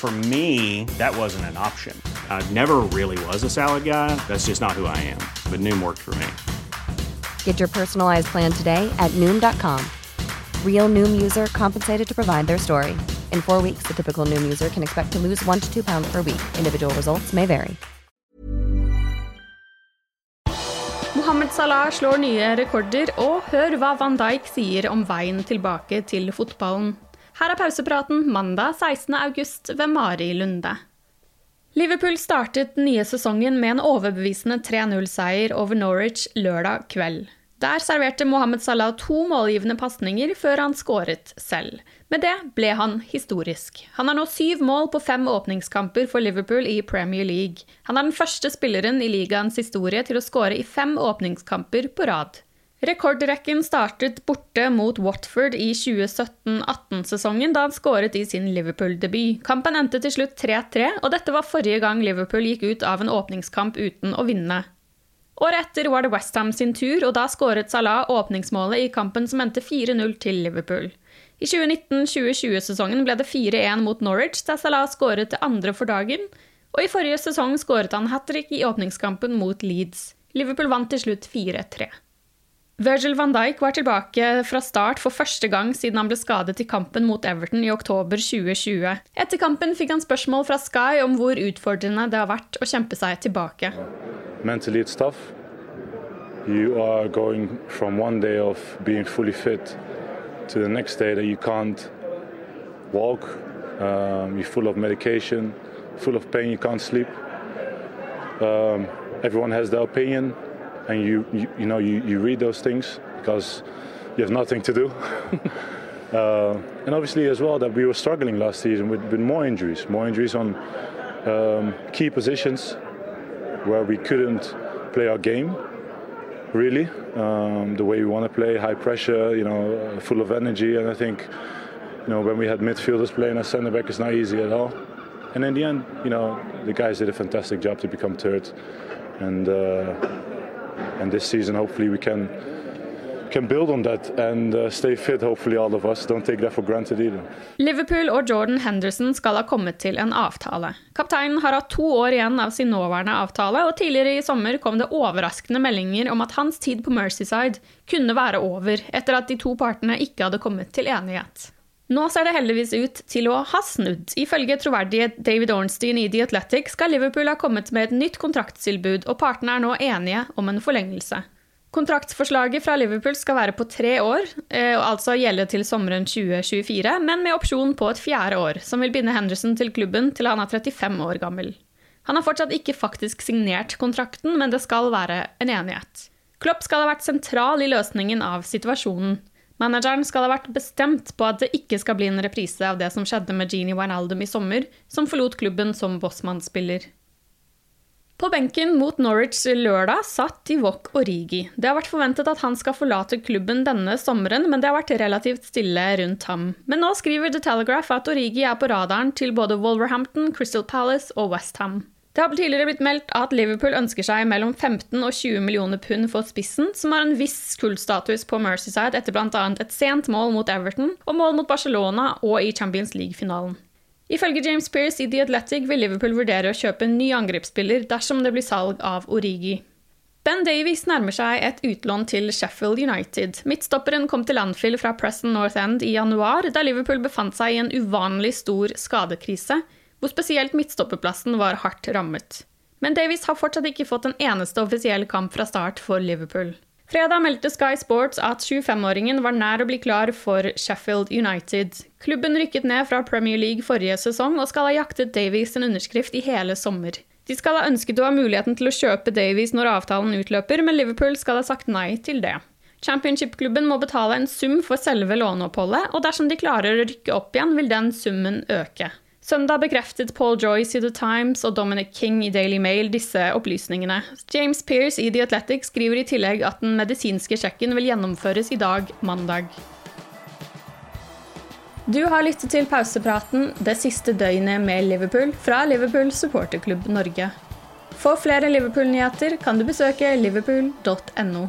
For me, that wasn't an option. I never really was a salad guy. That's just not who I am. But Noom worked for me. Get your personalized plan today at Noom.com. Real Noom user compensated to provide their story. In four weeks, the typical Noom user can expect to lose one to two pounds per week. Individual results may vary. Mohammed Salah slår nye rekorder, og hør hva Van Dijk sier om veien tilbake til fotballen. Her er pausepraten mandag 16. august ved Mari Lunde. Liverpool startet den nye sesongen med en overbevisende 3-0-seier over Norwich lørdag kveld. Der serverte Mohammed Salah to målgivende pasninger før han skåret selv. Med det ble han historisk. Han har nå syv mål på fem åpningskamper for Liverpool i Premier League. Han er den første spilleren i ligaens historie til å skåre i fem åpningskamper på rad. Rekordrekken startet borte mot Watford i 2017-18-sesongen, da han skåret i sin Liverpool-debut. Kampen endte til slutt 3-3, og dette var forrige gang Liverpool gikk ut av en åpningskamp uten å vinne. Året etter var det Westham sin tur, og da skåret Salah åpningsmålet i kampen som endte 4-0 til Liverpool. I 2019-2020-sesongen ble det 4-1 mot Norwich, der Salah skåret det andre for dagen, og i forrige sesong skåret han hat trick i åpningskampen mot Leeds. Liverpool vant til slutt 4-3. Virgil van Dijk var tilbake fra start for første gang siden han ble skadet i kampen mot Everton i oktober 2020. Etter kampen fikk han spørsmål fra Sky om hvor utfordrende det har vært å kjempe seg tilbake. Mentally it's tough. You are going from one day of being fully fit to the next day that you can't walk. Um, you're full of medication, full of pain, you can't sleep. Um, everyone has their opinion. And you, you, you know you, you read those things because you have nothing to do. uh, and obviously as well that we were struggling last season with, with more injuries, more injuries on um, key positions where we couldn't play our game really um, the way we want to play, high pressure, you know, uh, full of energy. And I think you know when we had midfielders playing as centre back, it's not easy at all. And in the end, you know, the guys did a fantastic job to become third. And uh, and this season hopefully we can can build on that and uh, stay fit hopefully all of us don't take that for granted either. Liverpool og Jordan Henderson skal ha kommet til en avtale. Kapteinen har hatt to år igjen av sin nåværende avtale, og tidligere i sommer kom det overraskende meldinger om at hans tid på Mercyside kunne være over, etter at de to partene ikke hadde kommet til enighet. Nå ser det heldigvis ut til å ha snudd. Ifølge troverdige David Ornstein i The Athletic skal Liverpool ha kommet med et nytt kontraktstilbud, og partene er nå enige om en forlengelse. Kontraktsforslaget fra Liverpool skal være på tre år, eh, og altså gjelde til sommeren 2024, men med opsjon på et fjerde år, som vil binde Henderson til klubben til han er 35 år gammel. Han har fortsatt ikke faktisk signert kontrakten, men det skal være en enighet. Klopp skal ha vært sentral i løsningen av situasjonen. Manageren skal ha vært bestemt på at det ikke skal bli en reprise av det som skjedde med Jeannie Wijnaldum i sommer, som forlot klubben som Bossman-spiller. På benken mot Norwich lørdag satt Ivok Origi. Det har vært forventet at han skal forlate klubben denne sommeren, men det har vært relativt stille rundt ham. Men nå skriver The Telegraph at Origi er på radaren til både Wolverhampton, Crystal Palace og Westham. Det har tidligere blitt meldt at Liverpool ønsker seg mellom 15 og 20 millioner pund for spissen, som har en viss kullstatus på Mercyside etter bl.a. et sent mål mot Everton og mål mot Barcelona og i Champions League-finalen. Ifølge James Pearce i The Athletic vil Liverpool vurdere å kjøpe en ny angrepsspiller dersom det blir salg av Origi. Ben Davies nærmer seg et utlån til Sheffield United. Midtstopperen kom til Anfield fra Preston North End i januar, da Liverpool befant seg i en uvanlig stor skadekrise, hvor spesielt midtstopperplassen var hardt rammet. Men Davies har fortsatt ikke fått en eneste offisiell kamp fra start for Liverpool. Fredag meldte Sky Sports at 25-åringen var nær å bli klar for Sheffield United. Klubben rykket ned fra Premier League forrige sesong og skal ha jaktet Davies en underskrift i hele sommer. De skal ha ønsket å ha muligheten til å kjøpe Davies når avtalen utløper, men Liverpool skal ha sagt nei til det. Championship-klubben må betale en sum for selve låneoppholdet, og dersom de klarer å rykke opp igjen, vil den summen øke. Søndag bekreftet Paul Joyce i The Times og Dominic King i Daily Mail disse opplysningene. James Pearce i The Athletic skriver i tillegg at den medisinske sjekken vil gjennomføres i dag, mandag. Du har lyttet til pausepraten det siste døgnet med Liverpool fra Liverpool supporterklubb Norge. For flere Liverpool-nyheter kan du besøke liverpool.no.